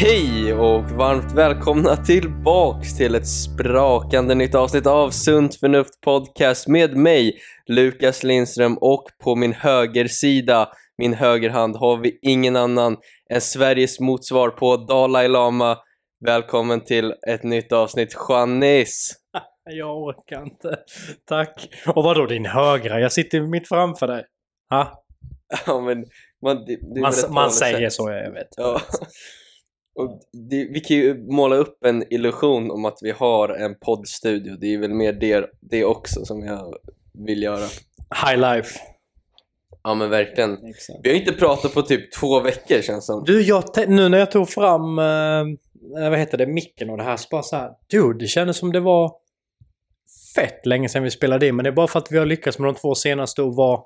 Hej och varmt välkomna tillbaks till ett sprakande nytt avsnitt av Sunt Förnuft Podcast med mig, Lukas Lindström och på min högersida, min högerhand, har vi ingen annan än Sveriges motsvar på Dalai Lama. Välkommen till ett nytt avsnitt, Janis! Jag orkar inte. Tack. Och vadå din högra? Jag sitter mitt framför dig. Ha? Ja, men man, det, det Man, man säger sätt. så, jag vet. Ja. Och det, vi kan ju måla upp en illusion om att vi har en poddstudio. Det är väl mer det, det också som jag vill göra. High life. Ja men verkligen. Vi har inte pratat på typ två veckor känns som. Du, jag nu när jag tog fram, eh, vad heter det, micken och det här, så bara så här, dude, det kändes som det var fett länge sedan vi spelade in. Men det är bara för att vi har lyckats med de två senaste och vara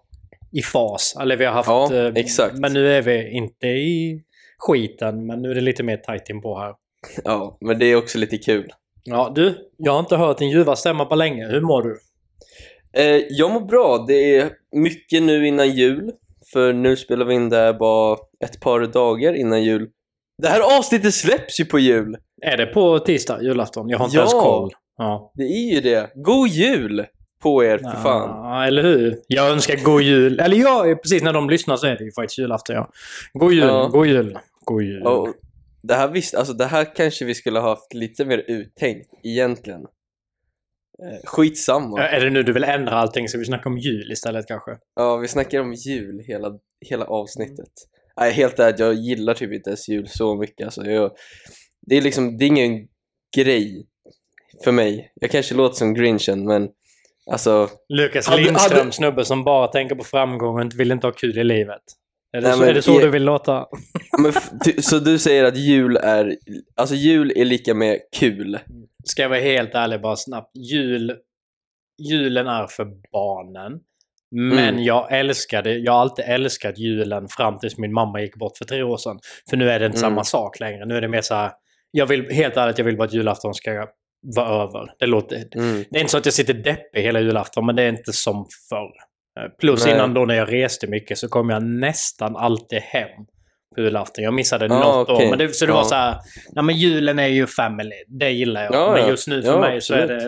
i fas. Eller vi har haft... Ja, eh, exakt. Men nu är vi inte i skiten, men nu är det lite mer tight in på här. Ja, men det är också lite kul. Ja, du, jag har inte hört din ljuva stämma på länge. Hur mår du? Eh, jag mår bra. Det är mycket nu innan jul. För nu spelar vi in det här bara ett par dagar innan jul. Det här avsnittet släpps ju på jul! Är det på tisdag, julafton? Jag har inte Ja. ens koll. Ja. Det är ju det. God jul på er för fan. Ja, eller hur? Jag önskar god jul. Eller ja, precis när de lyssnar så är det ju faktiskt julafton, ja. God jul, Ja. god jul, god jul. Och det, här visst, alltså det här kanske vi skulle ha haft lite mer uttänkt egentligen. Eh, skitsamma. Ja, Är det nu du vill ändra allting så vi snackar om jul istället kanske? Ja, vi snackar om jul hela, hela avsnittet. Nej, helt ärligt, jag gillar typ inte ens jul så mycket. Alltså, jag, det är liksom, det är ingen grej för mig. Jag kanske låter som grinchen, men alltså... Lukas Hade- Lindström, hade- snubbe som bara tänker på framgång och inte vill inte ha kul i livet. Är det Nej, så, är det så du vill låta? Men, så du säger att jul är, alltså jul är lika med kul? Ska jag vara helt ärlig bara snabbt. Jul, julen är för barnen. Men Mm. jag älskade, jag har alltid älskat julen fram tills min mamma gick bort för tre år sedan. För nu är det inte Mm. samma sak längre. Nu är det mer så här, jag vill, helt ärligt, jag vill bara att julafton ska vara över. Det låter, Mm. det är inte så att jag sitter deppig hela julafton, men det är inte som förr. Eh, Plus Nej. innan då när jag reste mycket så kom jag nästan alltid hem på julafton. Jag missade Ah, något okej. år. Men det, så det Ja. var så här, nej men julen är ju family. Det gillar jag. Ja, men just nu för Ja, mig så är absolut.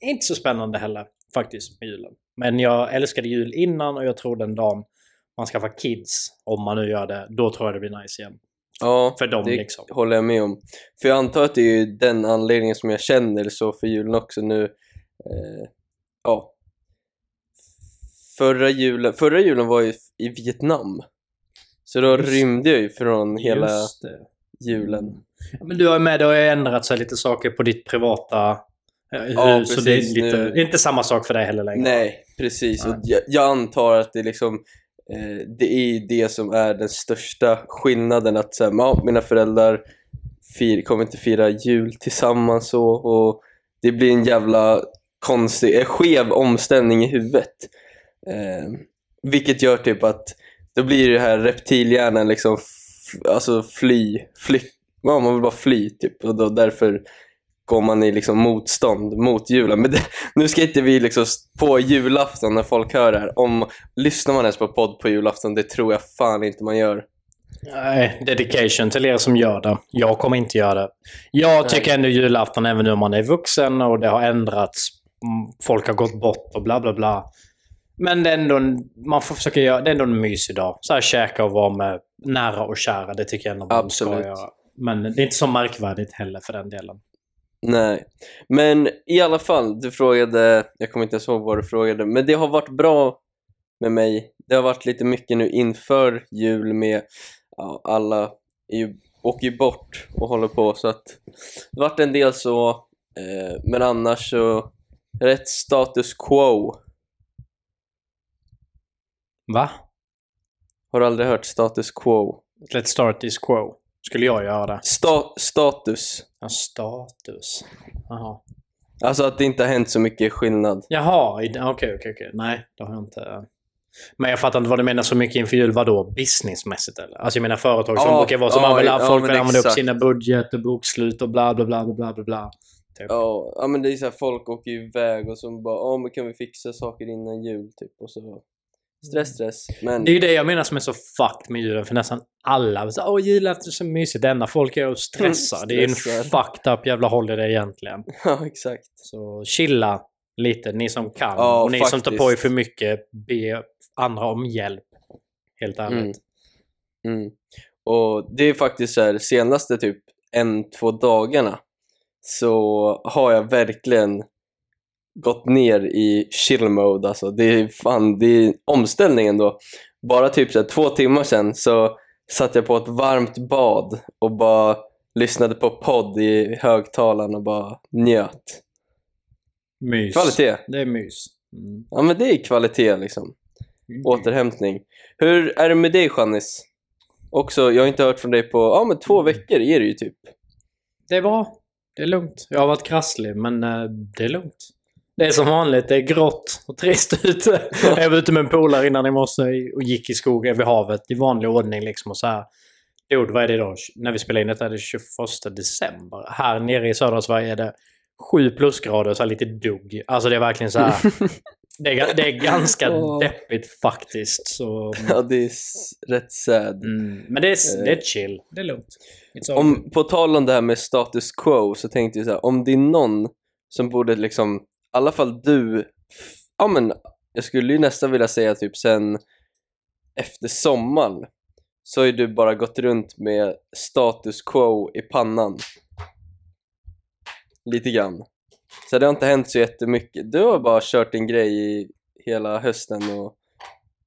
det inte så spännande heller faktiskt med julen. Men jag älskade jul innan och jag tror den dagen man skaffar kids, om man nu gör det, då tror jag det blir nice igen. Ja, För dem det liksom. håller jag med om. För jag antar att det är ju den anledningen som jag känner så för julen också nu. Eh, ja. Förra julen, förra julen var ju i Vietnam. Så då Just- rymde jag ju från hela julen. Ja, Men du har ju med, har ju ändrat sig lite saker på ditt privata eh, hus. Ja, så det är lite, nu- inte samma sak för dig heller längre. Nej, precis. Nej. Och jag, jag antar att det liksom eh, det är det som är den största skillnaden att här, ja, mina föräldrar fir, kommer inte fira jul tillsammans så, och det blir en jävla konstig, eh, skev omställning i huvudet. Eh, vilket gör typ att då blir det här reptilhjärnan liksom alltså fly, fly, ja, man vill bara fly typ och då därför går man i liksom motstånd mot julen. Men det, nu ska inte vi liksom på julafton när folk hör det här, om, lyssnar man ens på podd på julafton? Det tror jag fan inte man gör. Nej, dedication till er som gör det. Jag kommer inte göra det. Jag tycker ändå julafton, även nu om man är vuxen och det har ändrats, folk har gått bort och bla bla bla. Men det är ändå en, man får försöka göra, det är ändå en mysig dag. Så här käka och vara med nära och kära, det tycker jag ändå man ska Absolut. göra. Men det är inte så märkvärdigt heller för den delen. Nej, men i alla fall, du frågade, jag kommer inte ens ihåg vad du frågade, men det har varit bra med mig. Det har varit lite mycket nu inför jul med ja, alla ju, åker ju bort och håller på så att det har varit en del så, eh, men annars så rätt status quo. Va? Har du aldrig hört status quo? Let's start this quo. Skulle jag göra? Sta status. Ja, status. Jaha. Alltså att det inte har hänt så mycket skillnad. Jaha, okej, okej, okej. Nej, det har jag inte. Men jag fattar inte vad du menar så mycket inför jul. Vadå? Businessmässigt eller? Alltså jag menar företag som Ja, brukar vara som ja, använder, ja, folk vill använda upp sina budget och bokslut och bla bla bla bla bla bla. Typ. Ja, ja men det är så här, folk åker iväg och så bara, ja men kan vi fixa saker innan jul typ och så Stress, stress. Men Det är ju det jag menar som är så fucked med julen, för nästan alla säger åh julafton är så mysigt, det enda folk är och stressar. Det är ju en fucked up jävla holiday egentligen. ja, exakt. Så chilla lite, ni som kan. Ja, och ni som tar på er faktiskt. för mycket, be andra om hjälp. Helt ärligt. Mm. Mm. Och det är faktiskt så här, senaste typ en, två dagarna så har jag verkligen gått ner i chill mode alltså. Det är fan, det är omställningen då. Bara typ så här, två timmar sedan så satt jag på ett varmt bad och bara lyssnade på podd i högtalaren och bara njöt. Mys. Kvalitet. Det är mys. Mm. Ja men det är kvalitet liksom. Återhämtning. Hur är det med dig Janis? Också, jag har inte hört från dig på, ja men två veckor är det ju typ. Det är bra. Det är lugnt. Jag har varit krasslig, men eh, det är lugnt. Det är som vanligt. Det är grått och trist ute. jag var ute med en polare innan i morse och gick i skogen vid havet i vanlig ordning liksom och så här. Dude, vad är det idag? När vi spelar in detta är det 21 december. Här nere i södra Sverige är det 7 plusgrader och så lite dugg. Alltså det är verkligen så här. Det är, det är ganska Åh. deppigt faktiskt. Så, Ja, det är rätt sad. mm, men det är, det är chill. Det är lugnt. Om, på tal om det här med status quo så tänkte jag så här, om det är någon som borde liksom, alla fall du, ja men jag skulle ju nästan vilja säga typ sen efter sommaren så har ju du bara gått runt med status quo i pannan. Lite grann. Så det har inte hänt så jättemycket. Du har bara kört din grej i hela hösten och...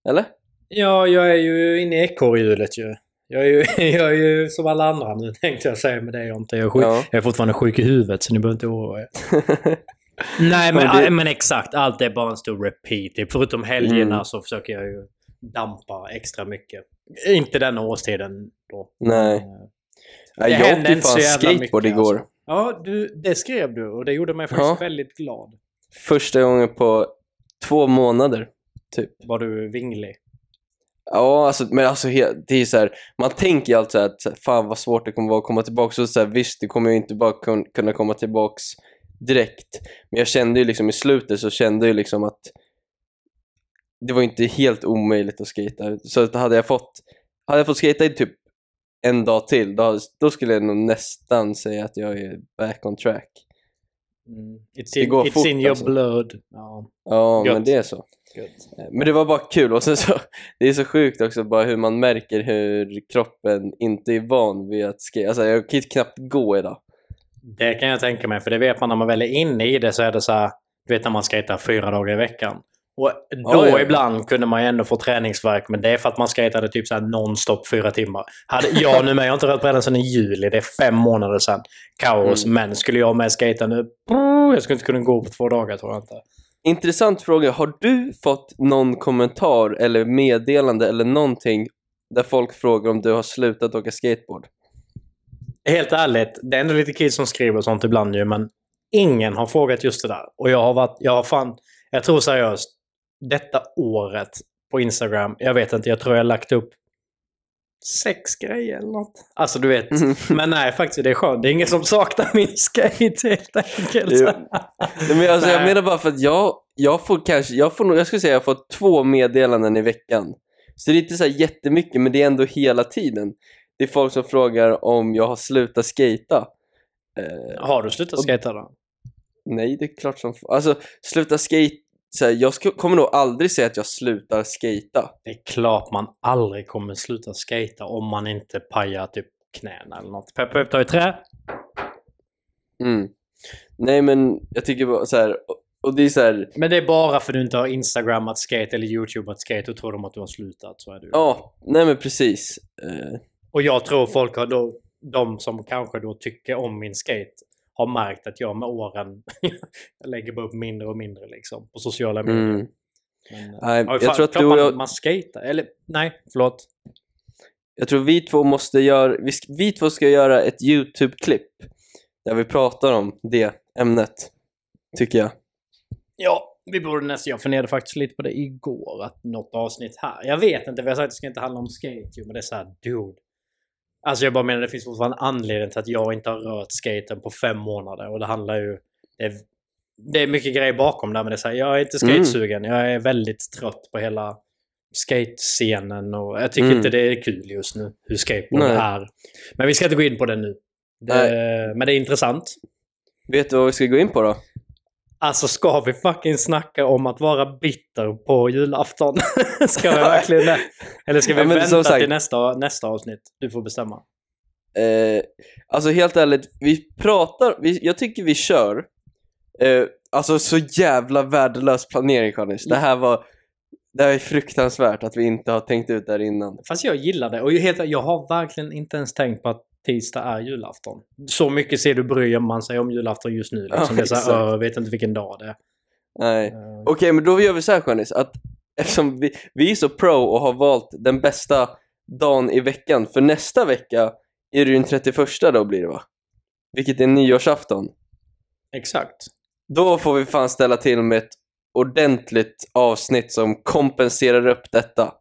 Eller? Ja, jag är ju inne i ekorrhjulet ju. Jag är ju, jag är ju som alla andra nu tänkte jag säga med det jag inte. Jag är, sjuk. Ja. jag är fortfarande sjuk i huvudet så ni behöver inte oroa er. Nej men, det- men exakt, allt är bara en stor repeat. Förutom helgerna Mm. så försöker jag ju dampa extra mycket. Inte den årstiden då. Nej. Eh, Det jag åkte inte så jävla skateboard mycket, igår. alltså. Ja, du, det skrev du och det gjorde mig faktiskt Ja. väldigt glad. Första gången på två månader, typ. Var du vinglig? Ja, alltså, men alltså det är så här, man tänker ju alltid så här att fan vad svårt det kommer vara att komma tillbaka. Så, så här, visst, du kommer ju inte bara kun, kunna komma tillbaks direkt. Men jag kände ju liksom i slutet så kände jag ju liksom att det var inte helt omöjligt att skata. Så att hade jag fått, hade jag fått skata i typ en dag till, då, då skulle jag nog nästan säga att jag är back on track. Mm. It's, Det in, går it's fort, in your alltså. blood. Ja, Ja, Gött. men det är så. gött. Men det var bara kul och sen så, det är så sjukt också bara hur man märker hur kroppen inte är van vid att skate. Alltså jag kan ju knappt gå idag. Det kan jag tänka mig, för det vet man när man väl är inne i det så är det så här, du vet när man skejtar fyra dagar i veckan. Och då ja. ibland kunde man ju ändå få träningsvärk, men det är för att man skejtade typ så här non-stop fyra timmar. Hade jag nu med, jag har inte rört brädan sedan i juli, det är fem månader sedan. Kaos, Mm. men skulle jag med skejta nu, jag skulle inte kunna gå på två dagar tror jag inte. Intressant fråga, har du fått någon kommentar eller meddelande eller någonting där folk frågar om du har slutat åka skateboard? Helt ärligt, det är ändå lite kids som skriver sånt ibland ju, men ingen har frågat just det där. Och jag har varit, jag har fan, jag tror seriöst, detta året på Instagram, jag vet inte, jag tror jag har lagt upp sex grejer eller något. Alltså du vet, men nej faktiskt det är skönt. Det är ingen som saknar min skate helt enkelt. Jo. Men alltså, jag Nej. menar bara för att jag, jag får kanske, jag får nog, jag skulle säga jag får två meddelanden i veckan. Så det är inte så här jättemycket men det är ändå hela tiden. Det är folk som frågar om jag har slutat skata. Eh, Har du slutat Och- skata då? Nej, det är klart som Alltså, sluta skate... Så här, jag ska, kommer nog aldrig säga att jag slutar skata. Det är klart man aldrig kommer sluta skata om man inte pajar typ knäna eller något. Pepp, pepp, ta i trä. Mm. Nej, men jag tycker bara så här... och- det är så här... Men det är bara för att du inte har instagrammat skate eller youtubat skate. Då tror de att du har slutat. Så är det ju. Ja, nej men precis. Eh, Och jag tror folk har då, de som kanske då tycker om min skate, har märkt att jag med åren, jag lägger bara upp mindre och mindre liksom på sociala medier. mm. Men, Nej, ja, jag fan, tror att du och jag- man skater. Eller nej, förlåt. Jag tror vi två måste göra... Vi, vi två ska göra ett YouTube-klipp där vi pratar om det ämnet, tycker jag. Ja, vi borde nästan... Jag funderade faktiskt lite på det igår, att något avsnitt här. Jag vet inte, vi har sagt att det ska inte handla om skate men det är så här, dude. Alltså jag bara menar, det finns fortfarande anledning till att jag inte har rört skaten på fem månader. Och det handlar ju... Det är, det är mycket grejer bakom där, men det är så här, jag är inte Mm. skatesugen. Jag är väldigt trött på hela skatescenen och jag tycker Mm. inte det är kul just nu hur skateboard Nej. är. Men vi ska inte gå in på det nu. Det, men det är intressant. Vet du vad vi ska gå in på då? Alltså ska vi fucking snacka om att vara bitter på julafton? ska vi verkligen det? Eller ska vi Ja, vänta sagt- till nästa, nästa avsnitt? Du får bestämma. Eh, alltså helt ärligt, vi pratar, vi, jag tycker vi kör. Eh, alltså så jävla värdelös planering Hannes. Det här var, det här är fruktansvärt att vi inte har tänkt ut det här innan. Fast jag gillar det. Och jag, helt, jag har verkligen inte ens tänkt på att tisdag är julafton. Så mycket ser du bryr man sig om julafton just nu. Liksom. Ja, det är så här, exakt. "Ö, jag vet inte vilken dag det är. Nej. Eh, Okej, men då gör vi så här Janis, att eftersom vi, vi är så pro och har valt den bästa dagen i veckan, för nästa vecka är det ju den 31 då blir det va? Vilket är nyårsafton. Exakt. Då får vi fan ställa till med ett ordentligt avsnitt som kompenserar upp detta.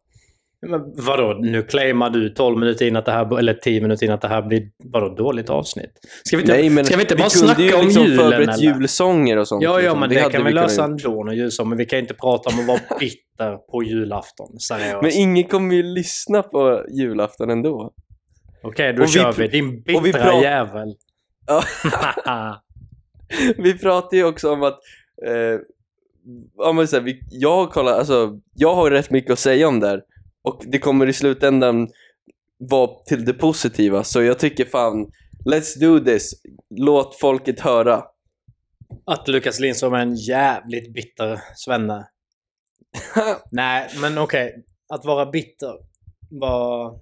Men vadå, nu claimar du 12 minuter in att det här, eller 10 minuter in att det här blir vadå, dåligt avsnitt? Ska vi inte, Nej, men ska vi inte bara kunde snacka ju om liksom julen förberett eller? julsånger och sånt. Ja, ja, liksom. men det, hade kan vi lösa ändå när julsång. Men vi kan inte prata om att vara bitter på julafton. Seriöst. Men ingen kommer ju lyssna på julafton ändå. Okej, då och vi kör vi. Din och vi bittra pratar- jävel. Vi pratar ju också om att eh, så här, vi, jag, kollar, alltså, jag har rätt mycket att säga om det här och det kommer i slutändan vara till det positiva. Så jag tycker fan let's do this. Låt folket höra. Att Lukas Lindström är en jävligt bitter svenne. Nej, men okej. Att vara bitter var...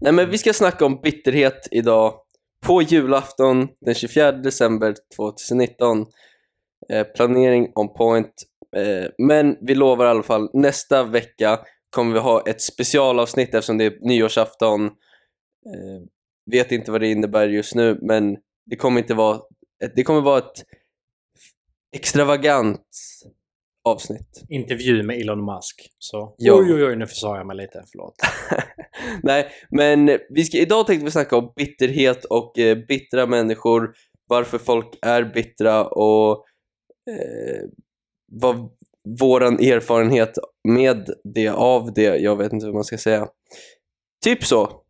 Nej men vi ska snacka om bitterhet idag. På julafton den 24 december 2019 eh, planering on point. Eh, men vi lovar i alla fall nästa vecka kommer vi ha ett specialavsnitt eftersom det är nyårsafton eh, vet inte vad det innebär just nu men det kommer inte vara ett, det kommer vara ett extravagant avsnitt intervju med Elon Musk. Så Ja. oj, oj, oj, nu försade jag mig lite. Förlåt. Nej, men vi ska, idag tänkte vi snacka om bitterhet och eh, bittra människor, varför folk är bittra och eh, vad våran erfarenhet med det, av det, jag vet inte hur man ska säga. Typ så.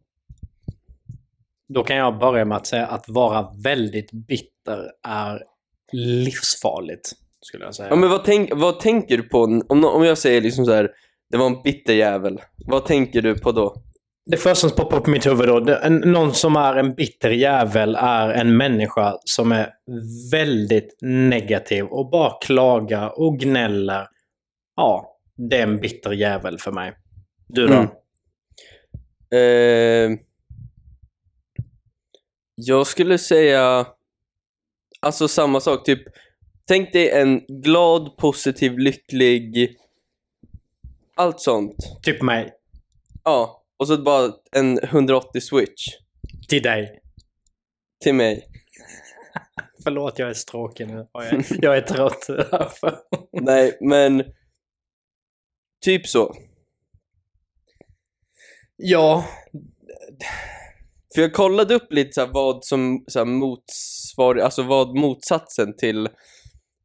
Då kan jag börja med att säga att vara väldigt bitter är livsfarligt. Skulle jag säga. Ja, men vad, tänk, vad tänker du på om, om jag säger liksom så här, det var en bitter jävel. Vad tänker du på då? Det första som poppar upp i mitt huvud då, det, en, någon som är en bitter jävel är en människa som är väldigt negativ och bara klagar och gnäller. Ja, det är en bitter jävel för mig. Du då? Mm. Eh, jag skulle säga alltså samma sak, typ tänk dig en glad, positiv, lycklig allt sånt. Typ mig. Ja, och så bara en 180 switch Till dig. till mig. Förlåt, jag är stråkig nu. Jag är, jag är trött. Nej, men typ så. ja, För jag kollade upp lite så vad som så motsvar, alltså vad motsatsen till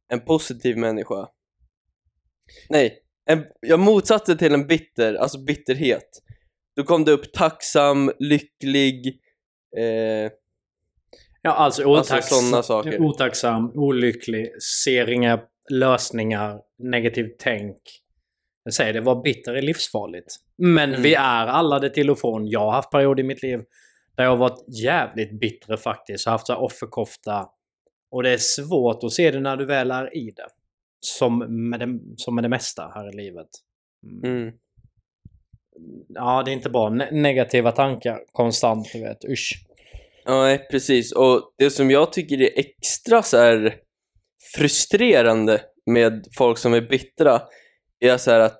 en positiv människa. Nej, en, jag motsatsen till en bitter, alltså bitterhet. Då kom det upp tacksam, lycklig, eh, ja alltså, Alltså, otax, sådana saker. otacksam, olycklig, ser inga lösningar, negativt tänk. Jag säger det, var bitter är livsfarligt. Men Mm. vi är alla det till och från. Jag har haft perioder i mitt liv där jag har varit jävligt bitter faktiskt. Jag har haft så offerkofta. Och det är svårt att se det när du väl är i det. Som med det, som med det mesta här i livet. Mm. mm. Ja, det är inte bra. Ne- negativa tankar konstant, du vet. Usch. Ja, nej, precis. Och det som jag tycker är extra så här frustrerande med folk som är bittra är så att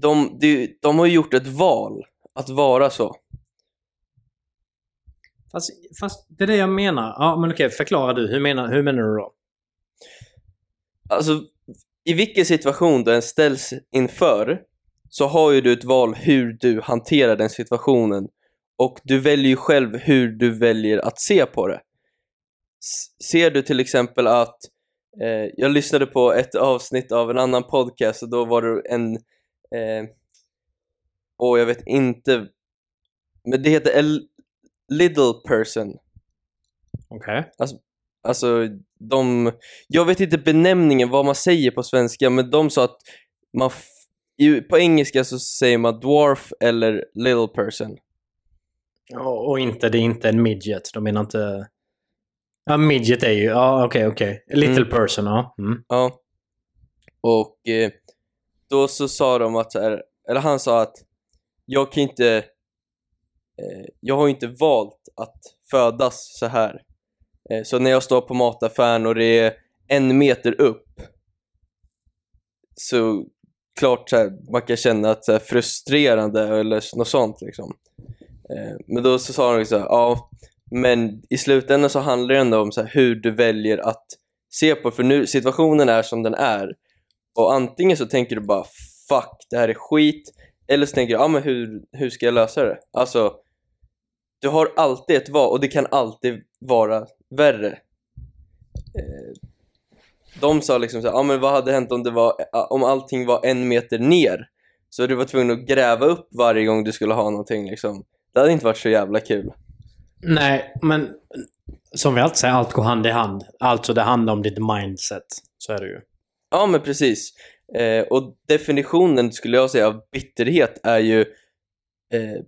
de, de, de har gjort ett val att vara så. Fast, fast det är det jag menar. Ja, men okej, förklara du. Hur menar, hur menar du då? Alltså, i vilken situation du än ställs inför så har ju du ett val hur du hanterar den situationen och du väljer ju själv hur du väljer att se på det. S- ser du till exempel att eh, jag lyssnade på ett avsnitt av en annan podcast och då var det en, Eh, och jag vet inte, men det heter a little person. Okej. Alltså, de, jag vet inte benämningen, vad man säger på svenska, men de sa att man i, på engelska så säger man dwarf eller little person. Och, och inte, det är inte en midget. De menar inte... Ja, midget är ju... Ja, okej, okej. A Little Mm. person, ja. Mm. Ja. Och eh, då så sa de att, eller han sa att jag kan inte, eh, jag har inte valt att födas så här. Eh, så när jag står på mataffären och det är en meter upp så klart så här, man kan känna att så här, frustrerande eller något sånt liksom. Eh, men då så sa de så här, ja, men i slutändan så handlar det ändå om så här, hur du väljer att se på, för nu situationen är som den är. Och antingen så tänker du bara fuck, det här är skit. Eller så tänker du, ja men hur, hur ska jag lösa det? Alltså, du har alltid ett val och det kan alltid vara värre. Eh, de sa liksom så här, ja men vad hade hänt om det var, eh, om allting var en meter ner? Så du var tvungen att gräva upp varje gång du skulle ha någonting liksom. Det hade inte varit så jävla kul. Nej, men som vi alltid säger, allt går hand i hand. Alltså det handlar om ditt mindset. Så är det ju. Ja, men precis. Eh, och definitionen skulle jag säga av bitterhet är ju eh,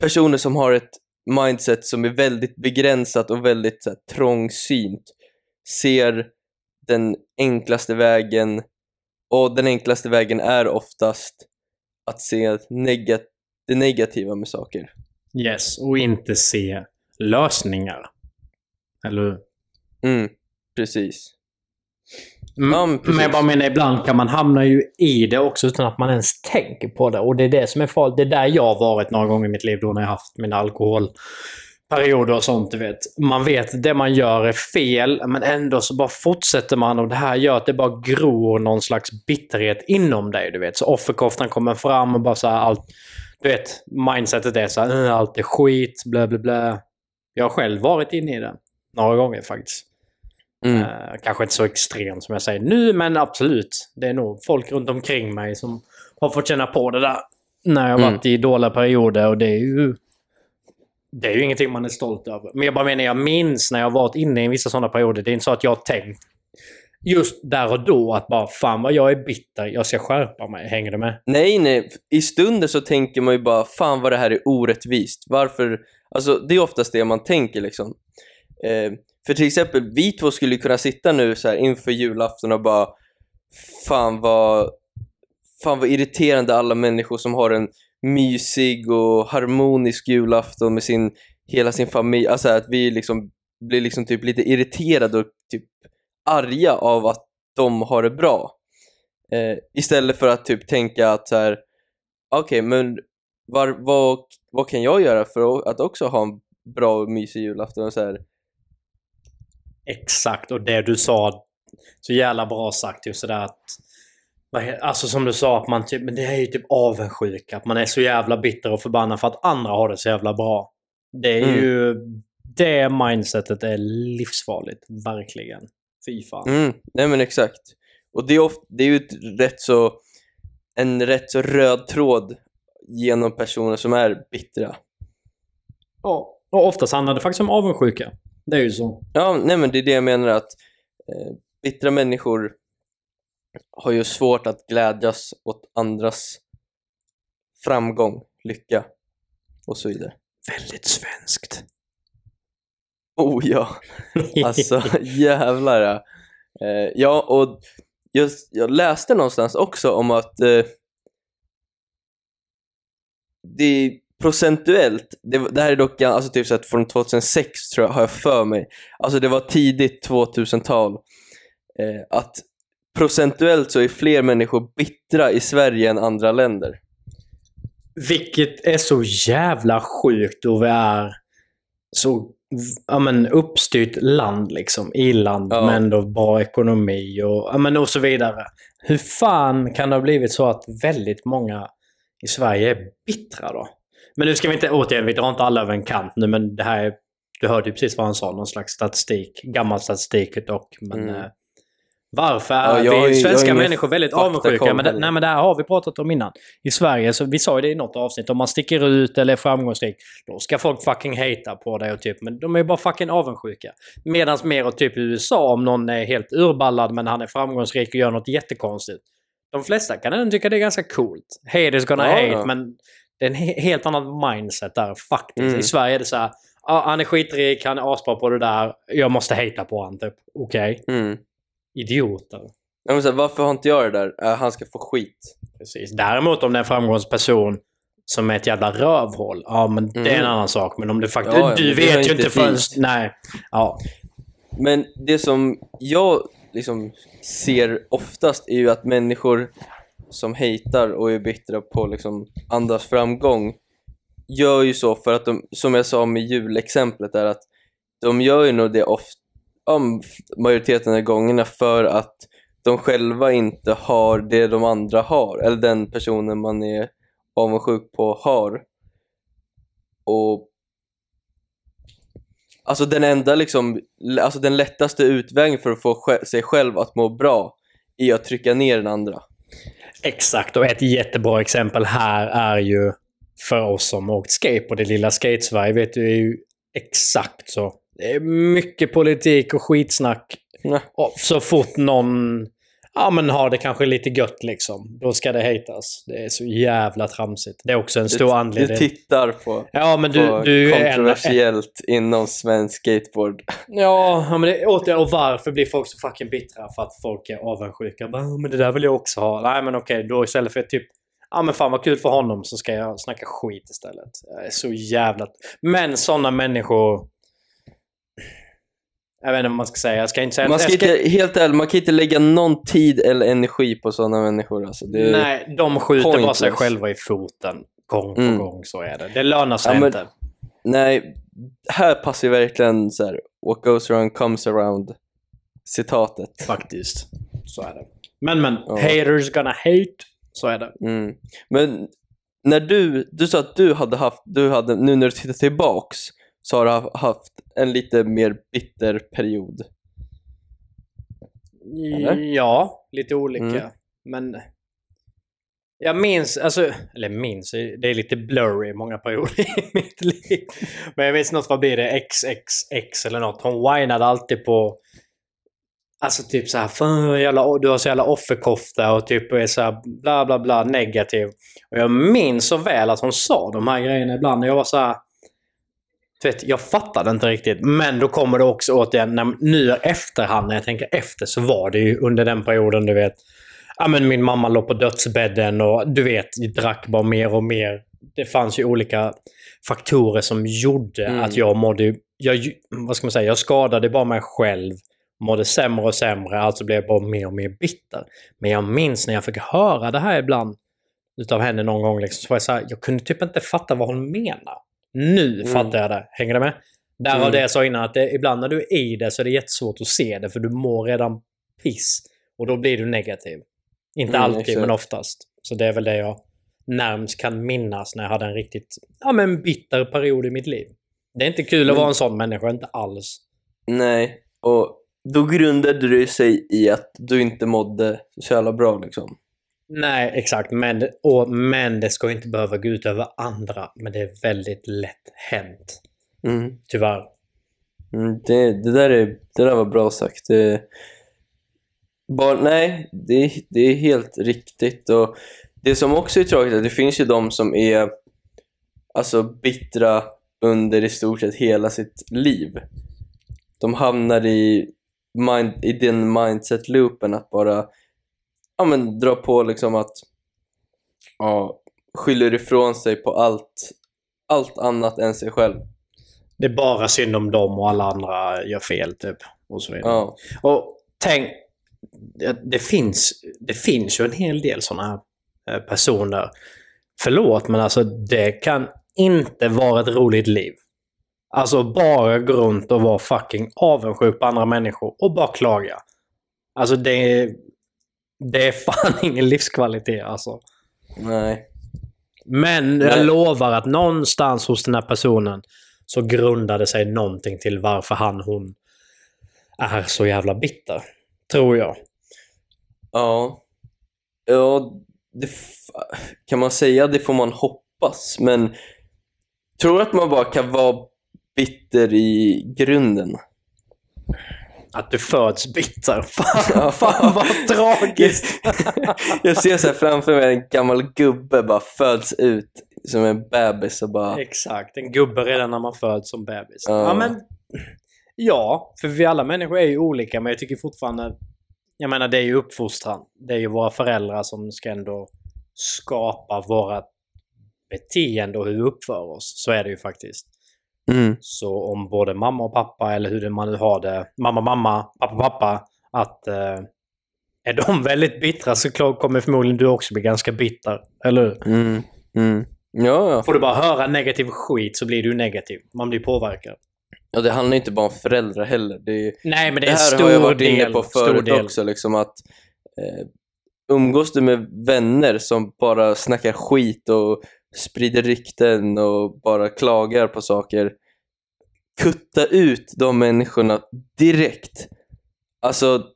personer som har ett mindset som är väldigt begränsat och väldigt så här, trångsynt. Ser den enklaste vägen och den enklaste vägen är oftast att se negat det negativa med saker. Yes, och inte se lösningar. Eller hur? Mm, precis. Ja, men precis. men jag bara menar, ibland kan man hamna ju i det också utan att man ens tänker på det. Och det är det som är farligt. Det är där jag har varit några gånger i mitt liv då när jag haft mina alkoholperioder och sånt, du vet. Man vet det man gör är fel, men ändå så bara fortsätter man och det här gör att det bara gror någon slags bitterhet inom dig, du vet. Så offerkoftan kommer fram och bara så här allt... Du vet, mindsetet är så här, "Äh, allt är skit, blä blä blä. Jag har själv varit inne i det. Några gånger faktiskt. Mm. Eh, kanske inte så extremt som jag säger nu, men absolut. Det är nog folk runt omkring mig som har fått känna på det där när jag har Mm. varit i dåliga perioder och det är ju... Det är ju ingenting man är stolt över. Men jag bara menar, jag minns när jag har varit inne i vissa sådana perioder. Det är inte så att jag har tänkt just där och då att bara fan vad jag är bitter, jag ska skärpa mig. Hänger du med? Nej, nej. I stunden så tänker man ju bara fan vad det här är orättvist. Varför? Alltså, det är oftast det man tänker liksom. Eh, för till exempel, vi två skulle ju kunna sitta nu så här inför julafton och bara fan vad, fan vad irriterande alla människor som har en mysig och harmonisk julafton med sin, hela sin familj. Alltså att vi liksom blir liksom typ lite irriterade och typ arga av att de har det bra. Eh, istället för att typ tänka att så här, okej men var, vad, vad kan jag göra för att också ha en bra och mysig julafton? Och så här, Exakt, och det du sa, så jävla bra sagt just sådär att vad he- Alltså som du sa, att man typ, men det är ju typ avundsjuka. Att man är så jävla bitter och förbannad för att andra har det så jävla bra. Det är Mm. ju... Det mindsetet är livsfarligt. Verkligen. Fy fan. mm, nej men exakt. Och det är, ofta, det är ju ett rätt så, en rätt så röd tråd genom personer som är bittra. Ja. Och oftast handlar det faktiskt om avundsjuka. Det är ju så. Ja, nej men det är det jag menar att eh, bittra människor har ju svårt att glädjas åt andras framgång, lycka och så vidare. Väldigt svenskt. Oh ja, alltså jävlar ja. Eh, ja, och just, jag läste någonstans också om att eh, det procentuellt, det, det här är dock alltså typ så att från 2006 tror jag, har jag för mig, alltså det var tidigt 2000-tal, eh, att procentuellt så är fler människor bittra i Sverige än andra länder. Vilket är så jävla sjukt då vi är så ja, men, uppstyrt land liksom. I-land Ja. med ändå bra ekonomi och, ja, men, och så vidare. Hur fan kan det ha blivit så att väldigt många i Sverige är bittra då? Men nu ska vi inte, återigen, vi drar inte alla över en kant nu, men det här är, du hörde ju precis vad han sa, någon slags statistik. Gammal statistik dock, men Mm. Varför Ja, är har vi jag svenska människor väldigt avundsjuka? Men nej, men det här har vi pratat om innan. I Sverige, så vi sa ju det i något avsnitt, om man sticker ut eller är framgångsrik, då ska folk fucking hata på dig och typ, men de är ju bara fucking avundsjuka. Medan mer åt typ USA, om någon är helt urballad men han är framgångsrik och gör något jättekonstigt. De flesta kan ändå tycka det är ganska coolt. Hate is gonna Ja, hate, ja. men det är en he- helt annat mindset där faktiskt. Mm. I Sverige är det så här, ah, han är skitrik, han är asbra på det där, jag måste hata på han typ. Okej. Mm. Idioter. Ja, men så varför har inte jag det där? Äh, han ska få skit. Precis. Däremot om det är en framgångsperson som är ett jävla rövhål, ja men det är en Mm. annan sak. Men om det faktiskt... Ja, du vet ju inte förrän... Nej. Ja. Men det som jag liksom ser oftast är ju att människor som hatar och är bittra på liksom andras framgång gör ju så för att de, som jag sa med julexemplet, är att de gör ju nog det ofta, om majoriteten av gångerna för att de själva inte har det de andra har, eller den personen man är avundsjuk på har. Och Alltså den enda liksom, alltså den lättaste utvägen för att få sig själv att må bra är att trycka ner den andra. Exakt. Och ett jättebra exempel här är ju för oss som åkt skate på det lilla skate-Sverige vet du är ju exakt så. Det är mycket politik och skitsnack. Nej. Och så fort någon ja, men har det kanske lite gött liksom, då ska det hatas. Det är så jävla tramsigt. Det är också en stor Du, anledning. du tittar på, Ja, men du, på du är en, kontroversiellt inom svensk skateboard. Ja, men det, återigen, och varför blir folk så fucking bittra? För att folk är avundsjuka. Bara, "Ja, men det där vill jag också ha. Nej, men okej, då istället för typ Ja men fan vad kul för honom så ska jag snacka skit istället. Jag är så jävla... Men sådana människor... Jag vet inte vad man ska säga. Jag ska inte säga... Man ska inte, helt ärligt, man kan inte lägga någon tid eller energi på sådana människor. Alltså. Nej, de skjuter bara pointless. sig själva i foten. Gång på Mm. gång, så är det. Det lönar sig Ja, men- inte. nej, här passar ju verkligen så här, what goes around comes around citatet. Faktiskt. Så är det. Men men, Ja. haters gonna hate. Så är det. Mm. Men när du, du sa att du hade haft, du hade, nu när du tittar tillbaks, så har du ha- haft en lite mer bitter period. Eller? Ja, lite olika. Mm. Men jag minns, alltså, eller minns, det är lite blurry många perioder i mitt liv. Men jag minns något, vad blir det, XXX eller något. Hon whinade alltid på Alltså typ så här, fan jävla, du har så jävla offerkofta och typ är så här bla bla bla negativ. Och jag minns så väl att hon sa de här grejerna ibland och jag var så här. Vet, jag fattade inte riktigt. Men då kommer det också återigen, när, nu efterhand när jag tänker efter så var det ju under den perioden du vet. Ja men min mamma låg på dödsbädden och du vet, jag drack bara mer och mer. Det fanns ju olika faktorer som gjorde Mm. att jag mådde, jag, vad ska man säga, jag skadade bara mig själv. Mådde sämre och sämre, alltså blev jag bara mer och mer bitter. Men jag minns när jag fick höra det här ibland utav henne någon gång, liksom, så var jag så här, jag kunde typ inte fatta vad hon menar. Nu Mm. fattar jag det. Hänger du med? Därav Mm. det jag sa innan, att det, ibland när du är i det så är det jättesvårt att se det, för du mår redan piss. Och då blir du negativ. Inte Mm, alltid, exakt. men oftast. Så det är väl det jag närmst kan minnas när jag hade en riktigt ja, men bitter period i mitt liv. Det är inte kul att Men- vara en sån människa, inte alls. Nej, och då grundade det sig i att du inte mådde så jävla bra liksom. Nej, exakt. Men, och, men det ska inte behöva gå ut över andra. Men det är väldigt lätt hänt. Mm. Tyvärr. Mm, det, det, där är, det där var bra sagt. Det, bara, nej, det, det är helt riktigt. Och det som också är tråkigt är att det finns ju de som är alltså bittra under i stort sett hela sitt liv. De hamnar i, mind, i den mindset-loopen att bara ja, men, dra på liksom att ja, skyller ifrån sig på allt, allt annat än sig själv. Det är bara synd om dem och alla andra gör fel, typ. Och så vidare. Ja. Och tänk, det, finns, det finns ju en hel del sådana här eh, personer. Förlåt, men alltså det kan inte vara ett roligt liv. Alltså bara gå runt och vara fucking avundsjuk på andra människor och bara klaga. Alltså det det är fan ingen livskvalitet alltså. Nej. Men Nej. jag lovar att någonstans hos den här personen så grundade sig någonting till varför han, hon är så jävla bitter. Tror jag. Ja. Ja, det kan man säga det får man hoppas, men tror att man bara kan vara bitter i grunden? Att du föds bitter. Fan, Ja. fan vad tragiskt. Jag ser så framför mig en gammal gubbe bara föds ut som en bebis och bara... Exakt, en gubbe redan när man föds som bebis. Ja. Ja, men... Ja, för vi alla människor är ju olika, men jag tycker fortfarande... Jag menar, det är ju uppfostran. Det är ju våra föräldrar som ska ändå skapa våra beteende och hur vi uppför oss. Så är det ju faktiskt. Mm. Så om både mamma och pappa, eller hur man nu har det, mamma, mamma, pappa, pappa, att eh, är de väldigt bittra så kommer förmodligen du också bli ganska bitter. Eller hur? Mm. Mm. Ja, ja. Får du bara höra negativ skit så blir du negativ. Man blir påverkad. ja, det handlar inte bara om föräldrar heller. Det, är, Nej, men det det här har jag varit del. inne på förut också, liksom att eh, umgås du med vänner som bara snackar skit och sprider rykten och bara klagar på saker, kutta ut de människorna direkt. Alltså,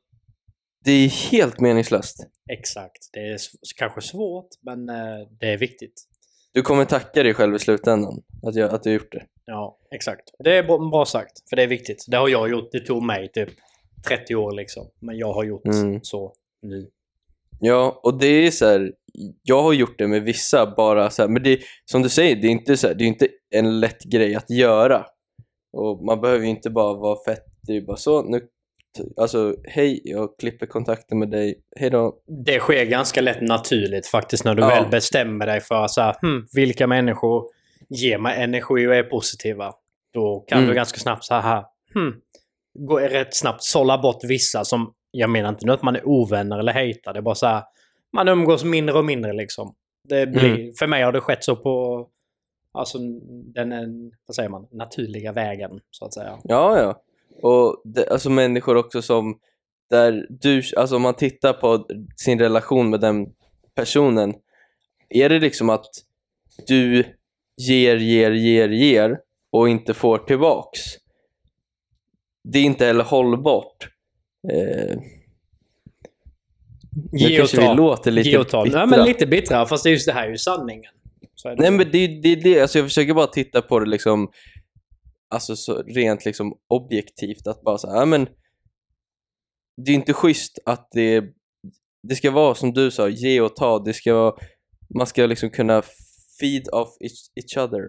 det är helt meningslöst. Exakt. Det är kanske svårt, men eh, det är viktigt. Du kommer tacka dig själv i slutändan att, jag, att du gjort det. Ja, exakt. Det är bra sagt, för det är viktigt. Det har jag gjort. Det tog mig typ 30 år liksom. Men jag har gjort Mm. så nu. Ja, och det är så här, jag har gjort det med vissa bara så här, men det, som du säger, det är inte så här, det är inte en lätt grej att göra. Och man behöver ju inte bara vara fett, det är bara så, nu, alltså hej, jag klipper kontakten med dig, hej då. Det sker ganska lätt naturligt faktiskt när du Ja. väl bestämmer dig för så här, hmm, vilka människor ger mig energi och är positiva. Då kan Mm. du ganska snabbt så här, hmm, gå rätt snabbt sålla bort vissa som, jag menar inte nu att man är ovänner eller hatar, det är bara så här, man umgås mindre och mindre liksom. Det blir, Mm. För mig har det skett så på, alltså den, en- vad säger man, naturliga vägen så att säga. Ja, ja. Och det, alltså människor också som, där du, alltså om man tittar på sin relation med den personen, är det liksom att du ger, ger, ger, ger och inte får tillbaks? Det är inte heller hållbart. Eh, nu Ge och kanske vi låter lite Ge och ta. bittra. Nej, men lite bittra, fast det är just det här är ju sanningen. Så är. Nej men det är det, det, alltså jag försöker bara titta på det liksom Alltså så rent liksom objektivt att bara säga, ja men Det är inte schysst att det Det ska vara som du sa, ge och ta, det ska vara Man ska liksom kunna feed off each, each other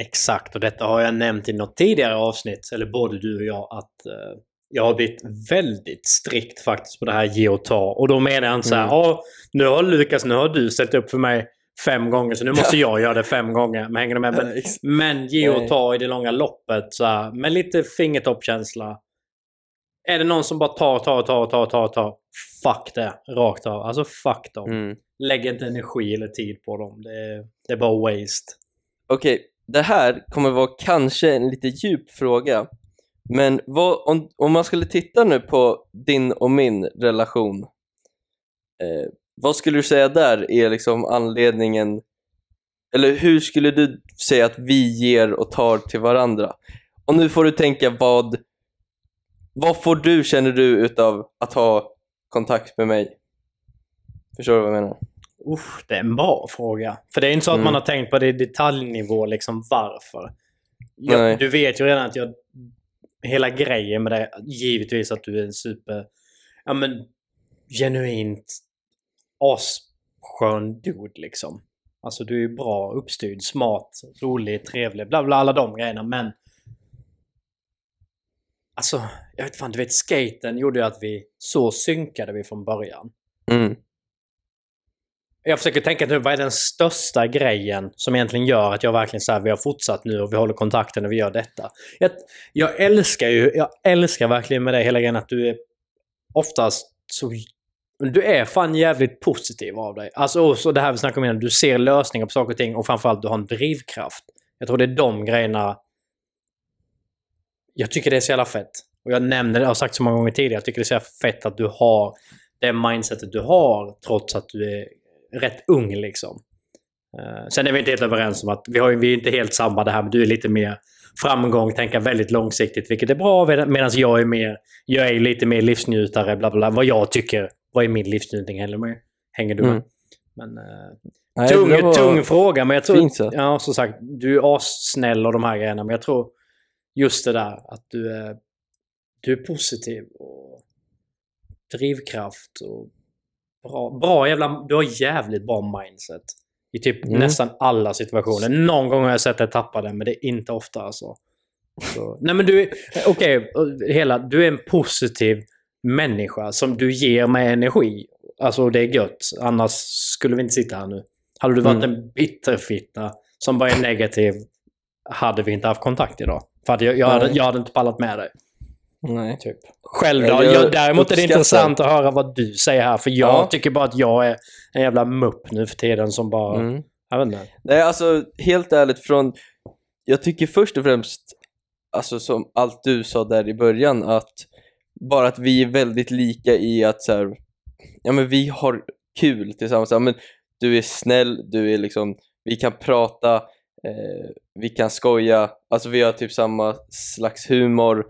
Exakt, och detta har jag nämnt i något tidigare avsnitt, eller både du och jag, att eh, jag har blivit väldigt strikt faktiskt på det här ge och ta. Och då menar jag inte så här, Mm. "Ja, nu har Lukas, nu har du ställt upp för mig fem gånger, så nu måste jag göra det fem gånger. Men hänger du med? Men, men ge och ta i det långa loppet, så här, med lite fingertoppkänsla. Är det någon som bara tar, tar, tar, tar, tar, tar, fuck det. Rakt av. Alltså fuck dem. mm. Lägg inte energi eller tid på dem. Det är, det är bara waste. Okej, det här kommer vara kanske en lite djup fråga Men vad, om, om man skulle titta nu på din och min relation eh, Vad skulle du säga där är liksom anledningen Eller hur skulle du säga att vi ger och tar till varandra? Och nu får du tänka vad Vad får du, känner du, utav att ha kontakt med mig? Förstår du vad jag menar? Usch, det är en bra fråga. För det är inte så att Mm. man har tänkt på det i detaljnivå, liksom varför. Jag, du vet ju redan att jag... Hela grejen med det, givetvis att du är en super... Ja men, genuint asskön dude liksom. Alltså du är ju bra, uppstyrd, smart, rolig, trevlig, bla bla, alla de grejerna. Men... Alltså, jag vet fan, du vet skaten gjorde ju att vi... Så synkade vi från början. Mm. Jag försöker tänka nu, vad är den största grejen som egentligen gör att jag verkligen säger vi har fortsatt nu och vi håller kontakten och vi gör detta. Jag, jag älskar ju, jag älskar verkligen med dig hela grejen att du är oftast så... Du är fan jävligt positiv av dig. Alltså och så det här vi snackade om innan, du ser lösningar på saker och ting och framförallt du har en drivkraft. Jag tror det är de grejerna... Jag tycker det är så jävla fett. Och jag nämner det, jag har sagt så många gånger tidigare, jag tycker det är så jävla fett att du har det mindsetet du har trots att du är rätt ung liksom. Eh, sen är vi inte helt överens om att vi, har, vi är inte helt samma det här, men du är lite mer framgång, tänka väldigt långsiktigt, vilket är bra, medan jag är mer, jag är lite mer livsnjutare, bla bla, bla vad jag tycker vad är min livsnjutning med? Hänger du med? Mm. Men, eh, Nej, tung, tung fråga, men jag tror... fint sagt. Ja, som sagt, du är assnäll och de här grejerna, men jag tror just det där att du är, du är positiv och drivkraft och bra, bra jävla... Du har jävligt bra mindset. I typ Mm. nästan alla situationer. Någon gång har jag sett dig tappa det, men det är inte ofta alltså. Så, nej men du är... Okej, hela... Du är en positiv människa som du ger mig energi. Alltså det är gött. Annars skulle vi inte sitta här nu. Hade du varit Mm. en bitterfitta som bara är negativ hade vi inte haft kontakt idag. För att jag, jag, hade, jag hade inte pallat med dig. Nej. Typ. Själv då? Jag däremot är det uppskattar- intressant att höra vad du säger här. För jag Ja. tycker bara att jag är en jävla mupp nu för tiden som bara... Mm. Jag vet inte. Nej, alltså helt ärligt från... Jag tycker först och främst, alltså som allt du sa där i början, att bara att vi är väldigt lika i att så här, ja men vi har kul tillsammans. Ja, men du är snäll, du är liksom, vi kan prata, eh, vi kan skoja, alltså vi har typ samma slags humor.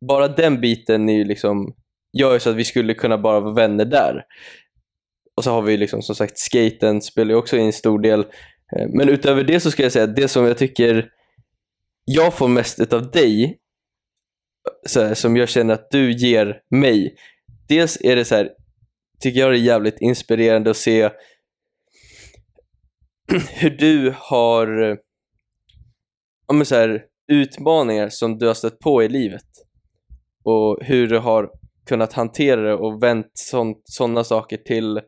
Bara den biten är ju liksom, gör ju så att vi skulle kunna bara vara vänner där. Och så har vi liksom som sagt skaten spelar ju också in en stor del. Eh, men utöver det så ska jag säga att det som jag tycker jag får mest utav dig, eh, så här, som jag känner att du ger mig. Dels är det så här, tycker jag det är jävligt inspirerande att se hur du har eh, ja, men så här, utmaningar som du har stött på i livet. Och hur du har kunnat hantera det och vänt sådana saker till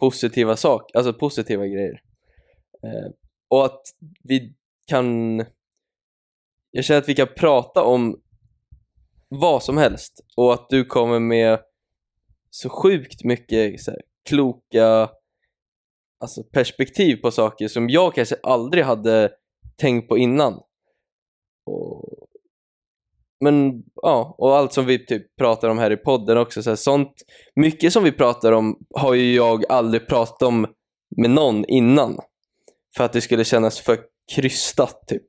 positiva saker, alltså positiva grejer. Eh, och att vi kan, jag känner att vi kan prata om vad som helst och att du kommer med så sjukt mycket så här, kloka alltså, perspektiv på saker som jag kanske aldrig hade tänkt på innan. Och, men ja, och allt som vi typ pratar om här i podden också, så här, sånt, mycket som vi pratar om har ju jag aldrig pratat om med någon innan. För att det skulle kännas för krystat typ.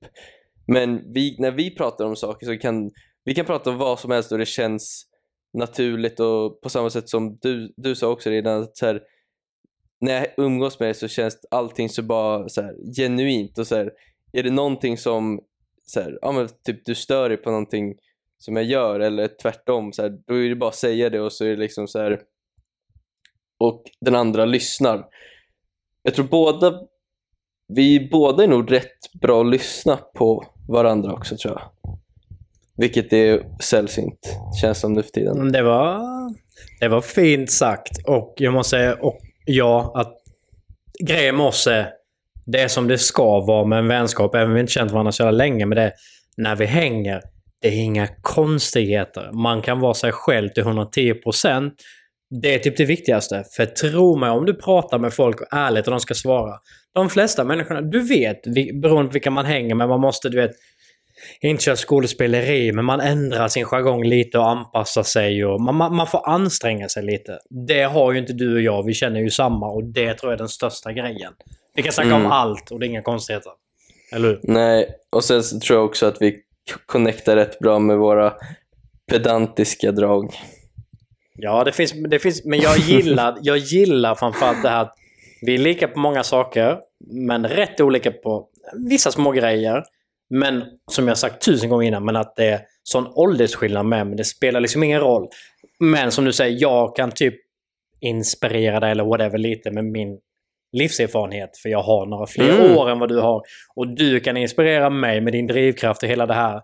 Men vi, när vi pratar om saker så kan vi kan prata om vad som helst och det känns naturligt och på samma sätt som du, du sa också redan att så här, när jag umgås med dig så känns allting så bara så här, genuint och så här, är det någonting som så här, ja, men typ du stör dig på någonting som jag gör eller tvärtom så här, då är det bara att säga det och så är det liksom så här och den andra lyssnar. Jag tror båda vi båda är nog rätt bra att lyssna på varandra också tror jag. Vilket är sällsynt, känns som nu för tiden. Det var, det var fint sagt. Och jag måste säga, och ja, att grejen med oss är det är som det ska vara med en vänskap, även om vi inte känt varandra så jävla länge. Men det är, när vi hänger, det är inga konstigheter. Man kan vara sig själv till 110%. Det är typ det viktigaste. För tro mig, om du pratar med folk och ärligt och de ska svara. De flesta människorna, du vet, beroende på vilka man hänger med, man måste, du vet, inte köra skådespeleri, men man ändrar sin jargong lite och anpassar sig. Och man, man, man får anstränga sig lite. Det har ju inte du och jag. Vi känner ju samma och det tror jag är den största grejen. Vi kan snacka Mm. om allt och det är inga konstigheter. Eller hur? Nej, och sen så tror jag också att vi connectar rätt bra med våra pedantiska drag. Ja, det finns, det finns men jag gillar, jag gillar framförallt det här att vi är lika på många saker, men rätt olika på vissa små grejer. Men som jag sagt tusen gånger innan, men att det är sån åldersskillnad med, men det spelar liksom ingen roll. Men som du säger, jag kan typ inspirera dig eller whatever lite med min livserfarenhet, för jag har några fler Mm. år än vad du har. Och du kan inspirera mig med din drivkraft och hela det här,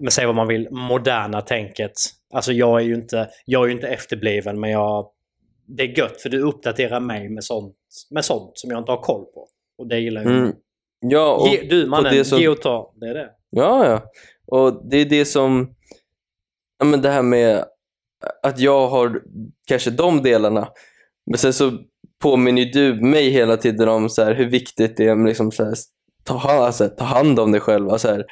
men säg vad man vill, moderna tänket. Alltså jag är ju inte, jag är ju inte efterbliven, men jag... Det är gött, för du uppdaterar mig med sånt, med sånt som jag inte har koll på. Och det gillar jag. Mm. Ja, och, Ge, du mannen, det som- ge och ta. Det är det. ja, ja. Och det är det som, ja men det här med att jag har kanske de delarna, men sen så påminner du mig hela tiden om så här, hur viktigt det är med liksom så här, ta, hand- alltså, ta hand om dig själv. Alltså, här,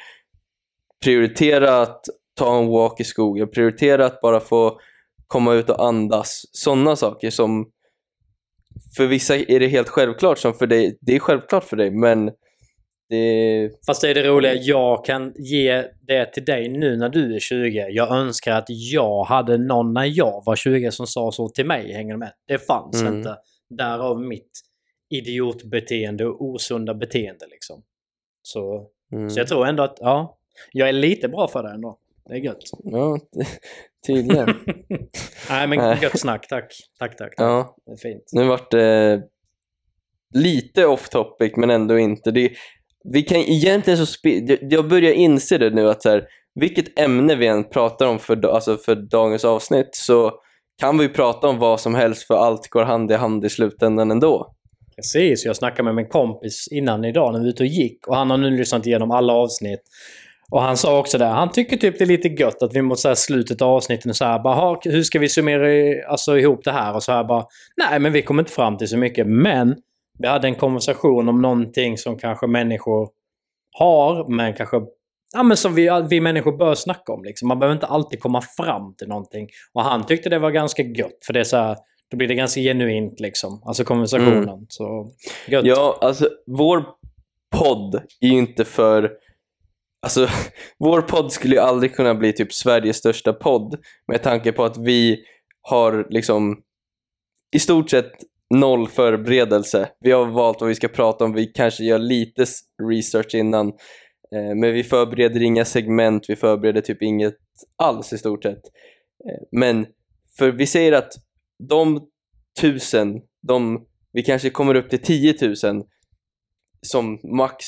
prioritera att ta en walk i skogen, prioritera att bara få komma ut och andas. Sådana saker som för vissa är det helt självklart som för dig, det är självklart för dig men det... Fast det är det roliga, jag kan ge det till dig nu när du är 20. Jag önskar att jag hade någon när jag var 20 som sa så till mig. Hänger du med? Det fanns Mm. inte. Därav mitt idiotbeteende och osunda beteende liksom. Så, Mm. så jag tror ändå att, ja, jag är lite bra för det ändå. Det är gött. Ja, tydligen. Nej men gött snack, tack. Tack, tack. tack. ja, Det är fint. nu vart det lite off topic men ändå inte. Det, vi kan egentligen så jag- börjar inse det nu att så här, vilket ämne vi än pratar om för, alltså för dagens avsnitt så kan vi prata om vad som helst för allt går hand i hand i slutändan ändå. Precis, jag snackade med min kompis innan idag när vi var ute och gick och han har nu lyssnat igenom alla avsnitt. Och han sa också det, han tycker typ det är lite gött att vi mot så här slutet av avsnitten så här bara, hur ska vi summera i- alltså, ihop det här? Och så här bara, nej men vi kommer inte fram till så mycket. Men vi hade en konversation om någonting som kanske människor har, men kanske Ja, men som vi, vi människor bör snacka om. Liksom. Man behöver inte alltid komma fram till någonting. Och han tyckte det var ganska gött. För det är så här, då blir det ganska genuint liksom. Alltså konversationen. Så gött. Ja, alltså vår podd är ju inte för... Alltså, vår podd skulle ju aldrig kunna bli typ Sveriges största podd med tanke på att vi har liksom i stort sett noll förberedelse. Vi har valt vad vi ska prata om, vi kanske gör lite research innan Eh, men vi förbereder inga segment, vi förbereder typ inget alls i stort sett. Eh, men för vi säger att de tusen, de, vi kanske kommer upp till 10 000 som max,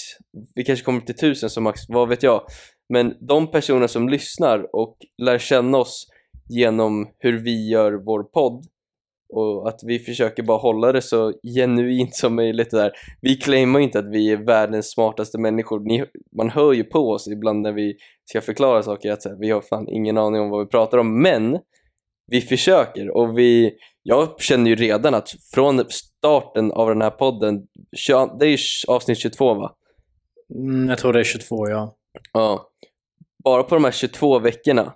vi kanske kommer upp till tusen som max, vad vet jag. Men de personer som lyssnar och lär känna oss genom hur vi gör vår podd och att vi försöker bara hålla det så genuint som möjligt där. Vi claimar inte att vi är världens smartaste människor. Ni, man hör ju på oss ibland när vi ska förklara saker att här, vi har fan ingen aning om vad vi pratar om, men vi försöker och vi, jag känner ju redan att från starten av den här podden, 20 det är ju avsnitt 22 va? Mm, jag tror det är 22 ja. Ja. Bara på de här 22 veckorna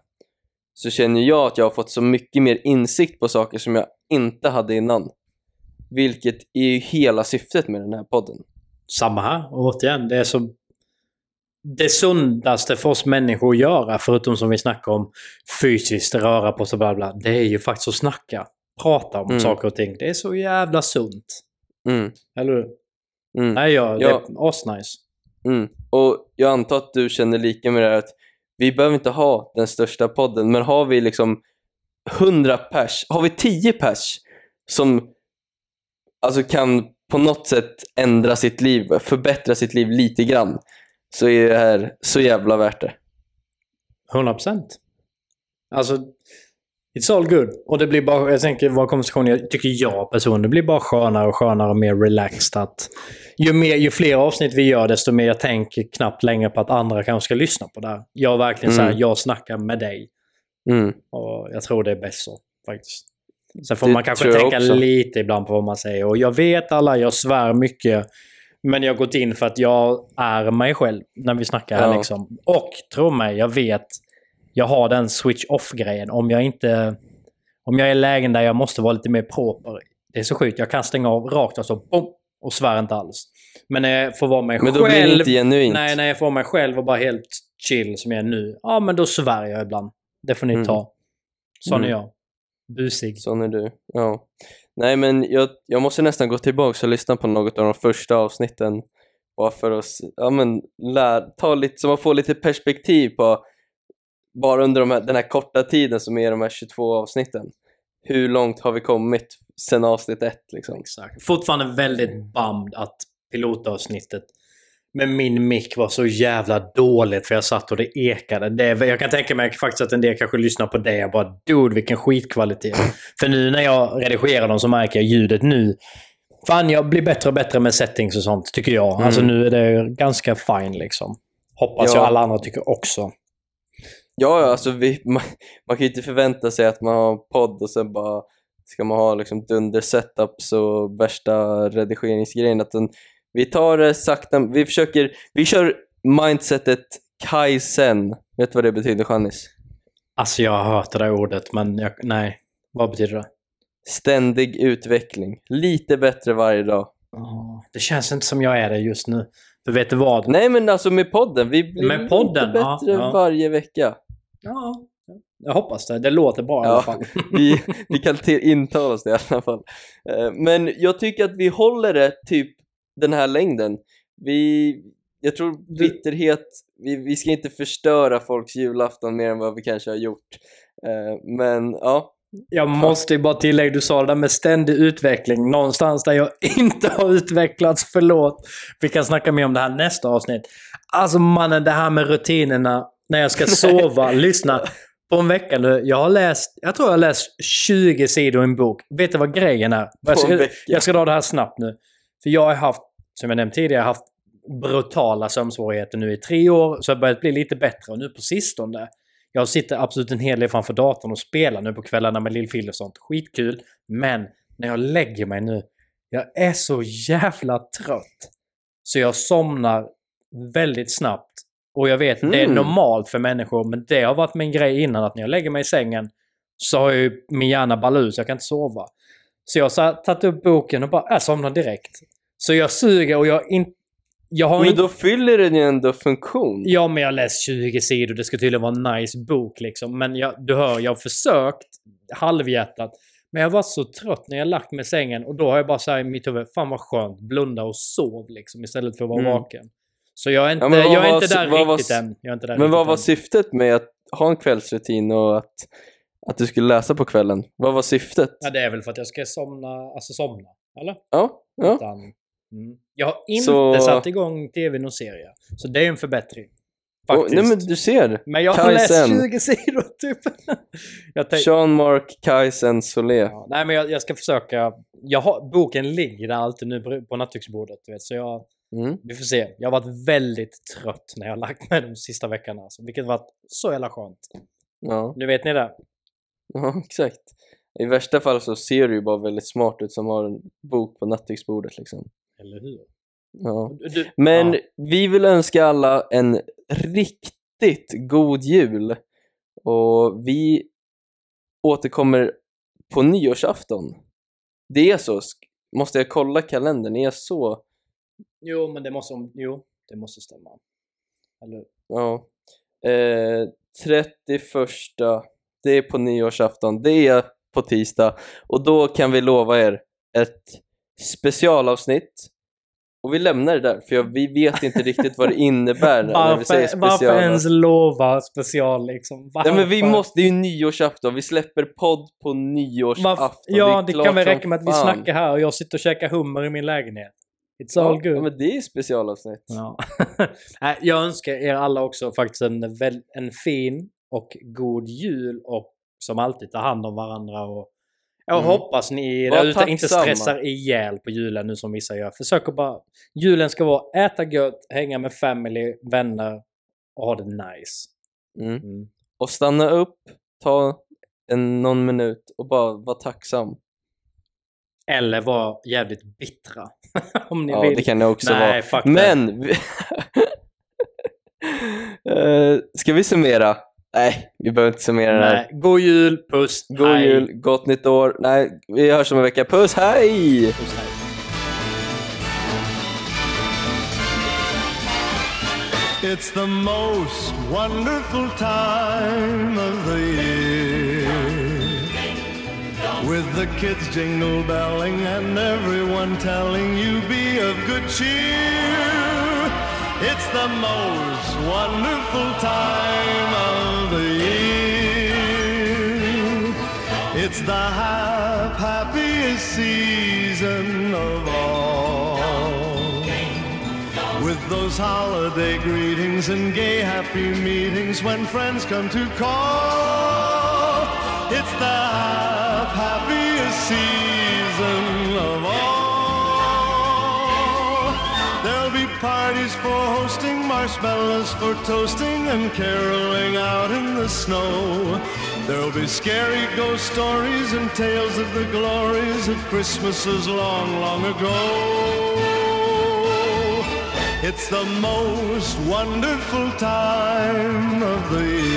så känner jag att jag har fått så mycket mer insikt på saker som jag inte hade innan. Vilket är ju hela syftet med den här podden. Samma här. Och återigen, det är så... Det sundaste för oss människor att göra, förutom som vi snackar om fysiskt röra på sig bla bla, det är ju faktiskt att snacka. Prata om Mm. saker och ting. Det är så jävla sunt. Mm, Eller hur? mm, Nej, ja, det Ja. är asnice. mm. Och jag antar att du känner lika med det här att vi behöver inte ha den största podden, men har vi liksom 100 pers, har vi 10 pers som alltså kan på något sätt ändra sitt liv, förbättra sitt liv lite grann, så är det här så jävla värt det. 100 procent. Alltså, it's all good. Och det blir bara, jag tänker vår konversation, jag tycker jag personligen, det blir bara skönare och skönare och mer relaxed. Att ju, mer, ju fler avsnitt vi gör, desto mer jag tänker knappt längre på att andra kanske ska lyssna på det här. Jag är verkligen så här, Mm. jag snackar med dig. Mm. Och jag tror det är bäst så, faktiskt. Sen får Det man kanske tänka också. lite ibland på vad man säger. Och jag vet alla, jag svär mycket. Men jag har gått in för att jag är mig själv när vi snackar här Ja. liksom. Och tro mig, jag vet. Jag har den switch off-grejen. Om jag inte... Om jag är i lägen där jag måste vara lite mer proper. Det är så sjukt. Jag kan stänga av rakt och så bom, och svär inte alls. Men när jag får vara mig Men då själv... blir det inte genuint. Nej, när jag får vara mig själv och bara helt chill som jag är nu. Ja, men då svär jag ibland. Det får ni Mm. ta. Sån är Mm. jag. Busig. Sån är du. Ja. Nej men jag, jag måste nästan gå tillbaka och lyssna på något av de första avsnitten. Bara för att ja, men, lär, ta lite, så man får lite perspektiv på bara under de här, den här korta tiden som är de här 22 avsnitten. Hur långt har vi kommit sen avsnitt ett liksom? Exakt. Fortfarande väldigt bummed att pilotavsnittet med min mick var så jävla dåligt för jag satt och det ekade. Det, jag kan tänka mig faktiskt att en del kanske lyssnar på det och bara dude vilken skitkvalitet. för nu när jag redigerar dem så märker jag ljudet nu. Fan, jag blir bättre och bättre med settings och sånt, tycker jag. Mm. Alltså nu är det ganska fine liksom. Hoppas Ja. jag alla andra tycker också. Ja, ja, alltså vi, man, man kan ju inte förvänta sig att man har en podd och sen bara ska man ha liksom dunder setups och värsta redigeringsgrejen. Att den, vi tar det sakta, vi försöker, vi kör mindsetet kaizen. Vet du vad det betyder Janis? Alltså jag har hört det där ordet, men jag, nej. Vad betyder det? Ständig utveckling. Lite bättre varje dag. Ja, Det känns inte som jag är det just nu. För vet du vad? Nej men alltså med podden, vi blir Med podden, lite ja, bättre ja. varje vecka. Ja, jag hoppas det. Det låter bra i alla Ja. fall. Vi, vi kan till, intala oss det i alla fall. Eh, Men jag tycker att vi håller det typ den här längden. Vi, jag tror bitterhet, vi, vi ska inte förstöra folks julafton mer än vad vi kanske har gjort. Eh, Men ja, Jag måste ju bara tillägga, du sa det där med ständig utveckling. Någonstans där jag inte har utvecklats, förlåt. Vi kan snacka mer om det här nästa avsnitt. Alltså mannen, det här med rutinerna när jag ska sova. Lyssna. På en vecka nu, jag har läst, jag tror jag har läst 20 sidor i en bok. Vet du vad grejen är? Jag På en ska, jag ska dra det här snabbt nu. För jag har haft, som jag nämnt tidigare, haft brutala sömnsvårigheter nu i tre år. Så jag har börjat bli lite bättre. Och nu på sistone, jag sitter absolut en hel del framför datorn och spelar nu på kvällarna med Lill-Fille och sånt. Skitkul. Men när jag lägger mig nu, jag är så jävla trött. Så jag somnar väldigt snabbt. Och jag vet, det är Mm. normalt för människor, men det har varit min grej innan att när jag lägger mig i sängen så har ju min hjärna balus, jag kan inte sova. Så jag har tagit upp boken och bara, jag somnar direkt. Så jag suger och jag inte... Jag har men då fyller den ju ändå funktion. Ja, men jag läst 20 sidor. Det ska tydligen vara en nice bok liksom. Men jag, du hör, jag har försökt halvhjärtat. Men jag var så trött när jag lagt mig i sängen och då har jag bara så här i mitt huvud, fan vad skönt, blunda och sov liksom istället för att vara Mm. vaken. Så jag är inte, Ja, jag är var inte sy- där var riktigt s- än. Jag är inte där Men vad var än. syftet med att ha en kvällsrutin och att, att du skulle läsa på kvällen? Vad var syftet? Ja, det är väl för att jag ska somna, alltså somna. Eller? Ja, ja. Utan, mm. Jag har inte Så- satt igång tvn och serier. Så det är en förbättring. Faktiskt. nej men du ser. Men jag har läst Kaizen. 20 sidor typ. jag tänk- Jean-Marc Kaizen Solé. ja, nej men jag, jag ska försöka. Jag har, boken ligger där alltid nu på, nattduksbordet. Så jag, Mm. vi får se. Jag har varit väldigt trött när jag har lagt mig de sista veckorna. Alltså, vilket varit så jävla skönt. Ja. Nu vet ni det. ja, exakt. I värsta fall så ser du ju bara väldigt smart ut som har en bok på nattduksbordet liksom. Eller hur? Ja. Du, Men ja. vi vill önska alla en riktigt god jul. Och vi återkommer på nyårsafton. Det är så. Måste jag kolla kalendern? Är jag så? Jo, men det måste, jo, det måste stämma. Eller Ja. Eh, 31. Det är på nyårsafton. Det är på tisdag. Och då kan vi lova er ett specialavsnitt. Och vi lämnar det där, för jag, vi vet inte riktigt vad det innebär när vi säger Varför, varför special. ens lova special liksom? Varför? Nej men vi måste, det är ju nyårsafton, vi släpper podd på nyårsafton. Varför? Ja, det klart kan väl räcka med att vi fan. snackar här och jag sitter och käkar hummer i min lägenhet. It's all good. Ja, men det är ju specialavsnitt. Ja. Jag önskar er alla också faktiskt en, en fin och god jul och som alltid ta hand om varandra. Och jag Mm. hoppas ni där ute inte stressar ihjäl på julen nu som vissa gör. Försök att bara... Julen ska vara äta gött, hänga med family, vänner och ha det nice. Mm. Mm. Och stanna upp, ta en, någon minut och bara vara tacksam. Eller vara jävligt bittra. om ni Ja, vill. det kan det också Nej, vara. Men! Eh, ska vi summera? Nej, vi behöver inte summera det här. Nej. God jul, puss, God hej. jul, gott nytt år. Nej, vi hörs om en vecka. Puss, hej! Puss, hej. It's the most wonderful time of the year. With the kids jingle belling and everyone telling you be of good cheer. It's the most wonderful time of the year. It's the hap- happiest season of all. With those holiday greetings and gay happy meetings when friends come to call. It's the happiest season of all. There'll be parties for hosting, marshmallows for toasting, and caroling out in the snow. There'll be scary ghost stories and tales of the glories of Christmases long, long ago. It's the most wonderful time of the year.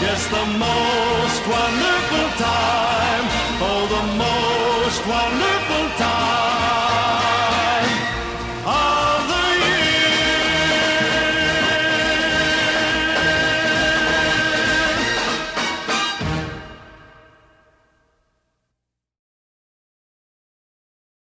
Yes, the most wonderful time. Oh, the most wonderful time.